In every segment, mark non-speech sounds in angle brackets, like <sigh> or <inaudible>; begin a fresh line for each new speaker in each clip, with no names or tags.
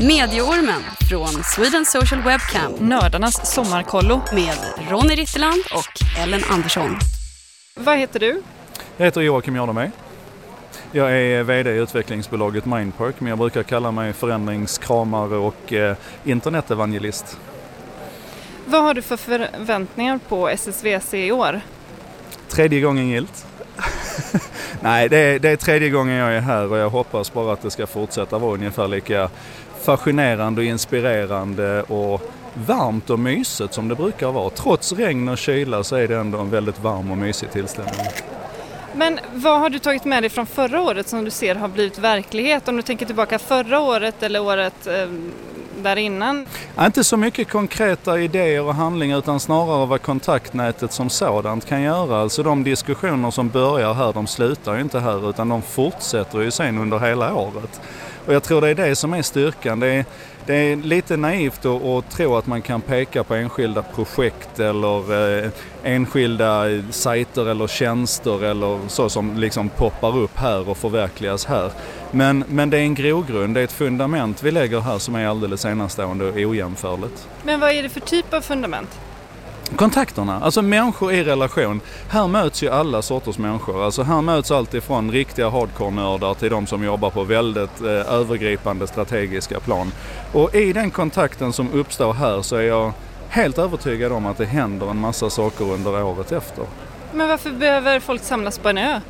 Medieormen från Sweden Social Webcam
Nördarnas sommarkollo.
med Ronny Ritterland och Ellen Andersson.
Vad heter du?
Jag heter Joakim Jardenberg. Jag är VD i utvecklingsbolaget Mindpark men jag brukar kalla mig förändringskramare och eh, internetevangelist.
Vad har du för förväntningar på SSVC i år?
Tredje gången gilt. <laughs> Nej, det är, det är tredje gången jag är här och jag hoppas bara att det ska fortsätta vara ungefär lika fascinerande och inspirerande och varmt och mysigt som det brukar vara. Trots regn och kyla så är det ändå en väldigt varm och mysig tillställning.
Men vad har du tagit med dig från förra året som du ser har blivit verklighet? Om du tänker tillbaka förra året eller året eh, där innan?
Ja, Inte så mycket konkreta idéer och handlingar utan snarare vad kontaktnätet som sådant kan göra. Alltså de diskussioner som börjar här, de slutar ju inte här utan de fortsätter ju sen under hela året. Och jag tror det är det som är styrkan. Det är, det är lite naivt att, att tro att man kan peka på enskilda projekt eller eh, enskilda sajter eller tjänster eller så som liksom poppar upp här och förverkligas här. Men, men det är en grogrund, det är ett fundament vi lägger här som är alldeles enastående och ojämförligt.
Men vad är det för typ av fundament?
Kontakterna, alltså människor i relation. Här möts ju alla sorters människor. Alltså här möts allt ifrån riktiga hardcore-nördar till de som jobbar på väldigt eh, övergripande strategiska plan. Och i den kontakten som uppstår här så är jag helt övertygad om att det händer en massa saker under året efter.
Men varför behöver folk samlas på en ö?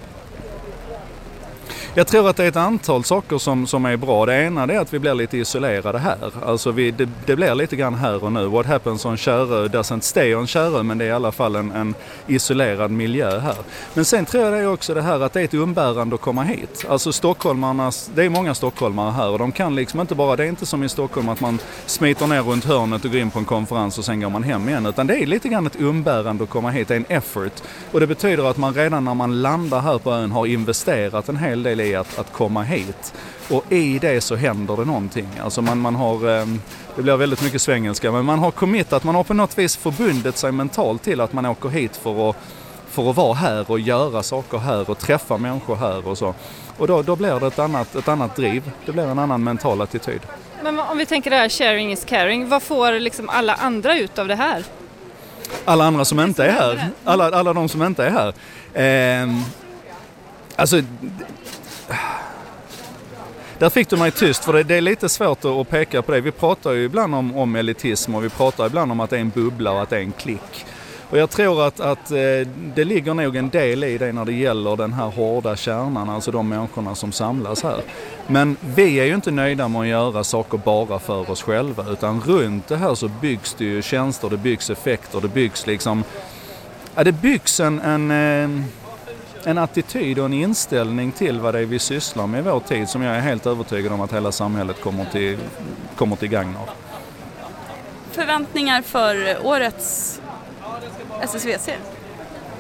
Jag tror att det är ett antal saker som, som är bra. Det ena det är att vi blir lite isolerade här. Alltså vi, det, det blir lite grann här och nu. What happens on Kärö doesn't stay on Kärö men det är i alla fall en, en isolerad miljö här. Men sen tror jag det är också det här att det är ett umbärande att komma hit. Alltså stockholmarnas, det är många stockholmare här och de kan liksom inte bara, det är inte som i Stockholm att man smiter ner runt hörnet och går in på en konferens och sen går man hem igen. Utan det är lite grann ett umbärande att komma hit, det är en effort. Och det betyder att man redan när man landar här på ön har investerat en hel del i att, att komma hit. Och i det så händer det någonting. Alltså man, man har, eh, det blir väldigt mycket svengelska, men man har committat, man har på något vis förbundit sig mentalt till att man åker hit för att, för att vara här och göra saker här och träffa människor här och så. Och då, då blir det ett annat, ett annat driv, det blir en annan mental attityd.
Men om vi tänker det här sharing is caring, vad får liksom alla andra ut av det här?
Alla andra som inte är här, alla, alla de som inte är här. Ehm, alltså, där fick du mig tyst för det, det är lite svårt att, peka på det. Vi pratar ju ibland om, om elitism och vi pratar ibland om att det är en bubbla och att det är en klick. Och jag tror att, att eh, det ligger nog en del i det när det gäller den här hårda kärnan, alltså de människorna som samlas här. Men vi är ju inte nöjda med att göra saker bara för oss själva utan runt det här så byggs det ju tjänster, det byggs effekter, det byggs liksom... Ja, det byggs en, en eh, en attityd och en inställning till vad det är vi sysslar med i vår tid som jag är helt övertygad om att hela samhället kommer till, kommer till gagn av.
Förväntningar för årets SSVC?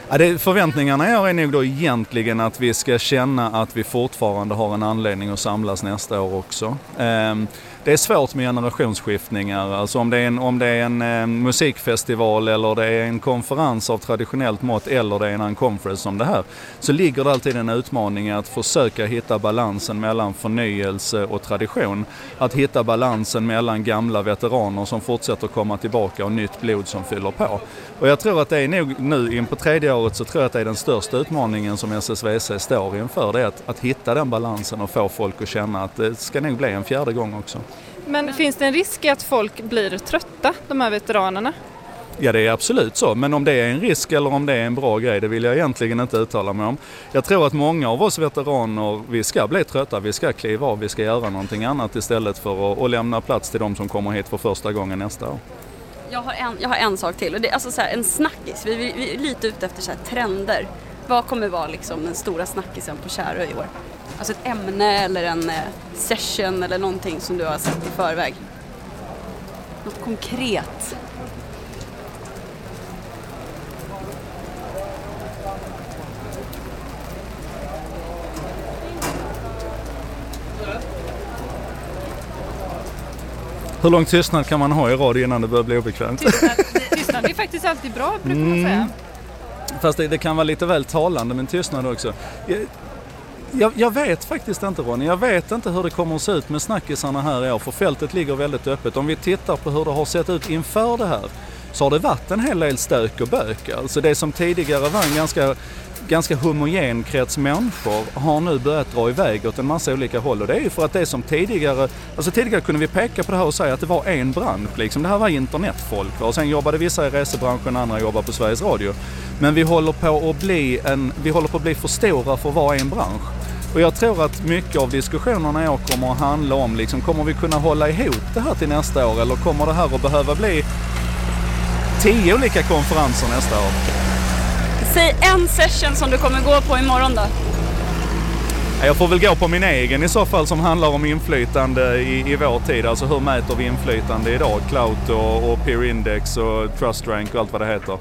Ja, det, förväntningarna jag är nog då egentligen att vi ska känna att vi fortfarande har en anledning att samlas nästa år också. Ehm, det är svårt med generationsskiftningar, alltså om det är en, om det är en eh, musikfestival eller det är en konferens av traditionellt mått eller det är en conference som det här, så ligger det alltid en utmaning i att försöka hitta balansen mellan förnyelse och tradition. Att hitta balansen mellan gamla veteraner som fortsätter komma tillbaka och nytt blod som fyller på. Och jag tror att det är nog nu in på tredje året så tror jag att det är den största utmaningen som SSVC står inför. Det är att, att hitta den balansen och få folk att känna att det ska nog bli en fjärde gång också.
Men finns det en risk att folk blir trötta, de här veteranerna?
Ja det är absolut så, men om det är en risk eller om det är en bra grej det vill jag egentligen inte uttala mig om. Jag tror att många av oss veteraner, vi ska bli trötta, vi ska kliva av, vi ska göra någonting annat istället för att, att lämna plats till de som kommer hit för första gången nästa år.
Jag har en, jag har en sak till och det är alltså så här, en snackis. Vi, vi, vi är lite ute efter så här, trender. Vad kommer vara liksom den stora snackisen på Kärö i år? Alltså ett ämne eller en eh, session eller någonting som du har sett i förväg. Något konkret.
Hur lång tystnad kan man ha i radio innan det börjar bli obekvämt?
Tystnad är faktiskt alltid bra brukar man säga.
Fast det, det kan vara lite väl talande med tystnad också. Jag, Jag, jag, vet faktiskt inte Ronny. Jag vet inte hur det kommer att se ut med snackisarna här i år för fältet ligger väldigt öppet. Om vi tittar på hur det har sett ut inför det här så har det varit en hel del stök och bök. Alltså det som tidigare var en ganska ganska homogen krets människor har nu börjat dra iväg åt en massa olika håll och det är ju för att det som tidigare, alltså tidigare kunde vi peka på det här och säga att det var en bransch liksom. Det här var internetfolk och sen jobbade vissa i resebranschen, andra jobbade på Sveriges Radio. Men vi håller på att bli en, vi håller på att bli för stora för att vara en bransch. Och jag tror att mycket av diskussionerna i år kommer att handla om liksom, kommer vi kunna hålla ihop det här till nästa år eller kommer det här att behöva bli tio olika konferenser nästa år?
Säg en session som du kommer gå på imorgon då.
Jag får väl gå på min egen i så fall som handlar om inflytande i, i vår tid. Alltså hur mäter vi inflytande idag? Clout och, och peer index och trust rank och allt vad det heter.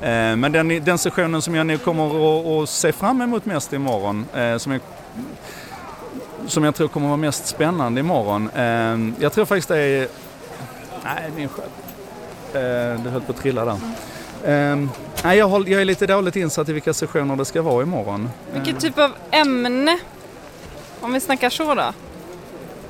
Eh, men den, den sessionen som jag nu kommer att, se fram emot mest imorgon, eh, som, jag, som jag tror kommer att vara mest spännande imorgon. Eh, jag tror faktiskt det är... Nej, min själv. Eh, du höll på att trilla där. Eh, Nej, jag, håll, jag, är lite dåligt insatt i vilka sessioner det ska vara imorgon.
Vilket typ av ämne, om vi snackar så då,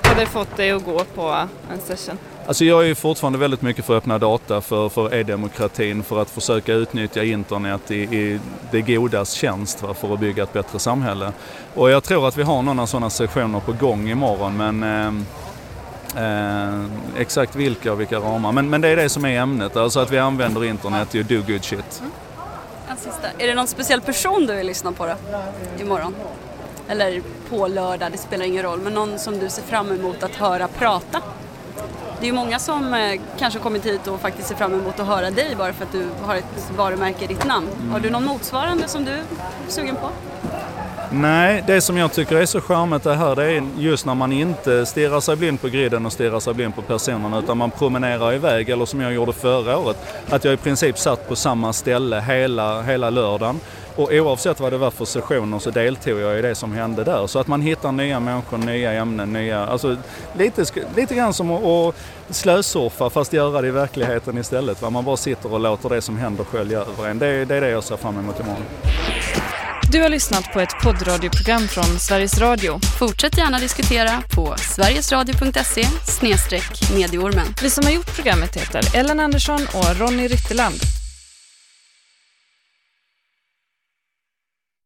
hade fått dig att gå på en session?
Alltså jag är ju fortfarande väldigt mycket för öppna data, för, för e-demokratin, för att försöka utnyttja internet i, i det godas tjänst va, för att bygga ett bättre samhälle. Och jag tror att vi har några sådana sessioner på gång imorgon men eh, Eh, exakt vilka och vilka ramar. Men, men det är det som är ämnet, alltså att vi använder internet till att do good shit.
En sista. Är det någon speciell person du vill lyssna på då? Imorgon? Eller på lördag, det spelar ingen roll. Men någon som du ser fram emot att höra prata? Det är ju många som eh, kanske kommit hit och faktiskt ser fram emot att höra dig bara för att du har ett varumärke i ditt namn. Mm. Har du någon motsvarande som du är sugen på?
Nej, det som jag tycker är så charmigt det här det är just när man inte stirrar sig blind på griden och stirrar sig blind på personerna utan man promenerar iväg eller som jag gjorde förra året. Att jag i princip satt på samma ställe hela, hela lördagen. Och oavsett vad det var för sessioner så deltog jag i det som hände där. Så att man hittar nya människor, nya ämnen, nya... Alltså lite, lite grann som att slösurfa fast göra det i verkligheten istället. Va? Man bara sitter och låter det som händer skölja över en. Det, det är det jag ser fram emot imorgon.
Du har lyssnat på ett poddradioprogram från Sveriges Radio.
Fortsätt gärna diskutera på sverigesradio.se medieormen.
Vi som har gjort programmet heter Ellen Andersson och Ronny Rytterland.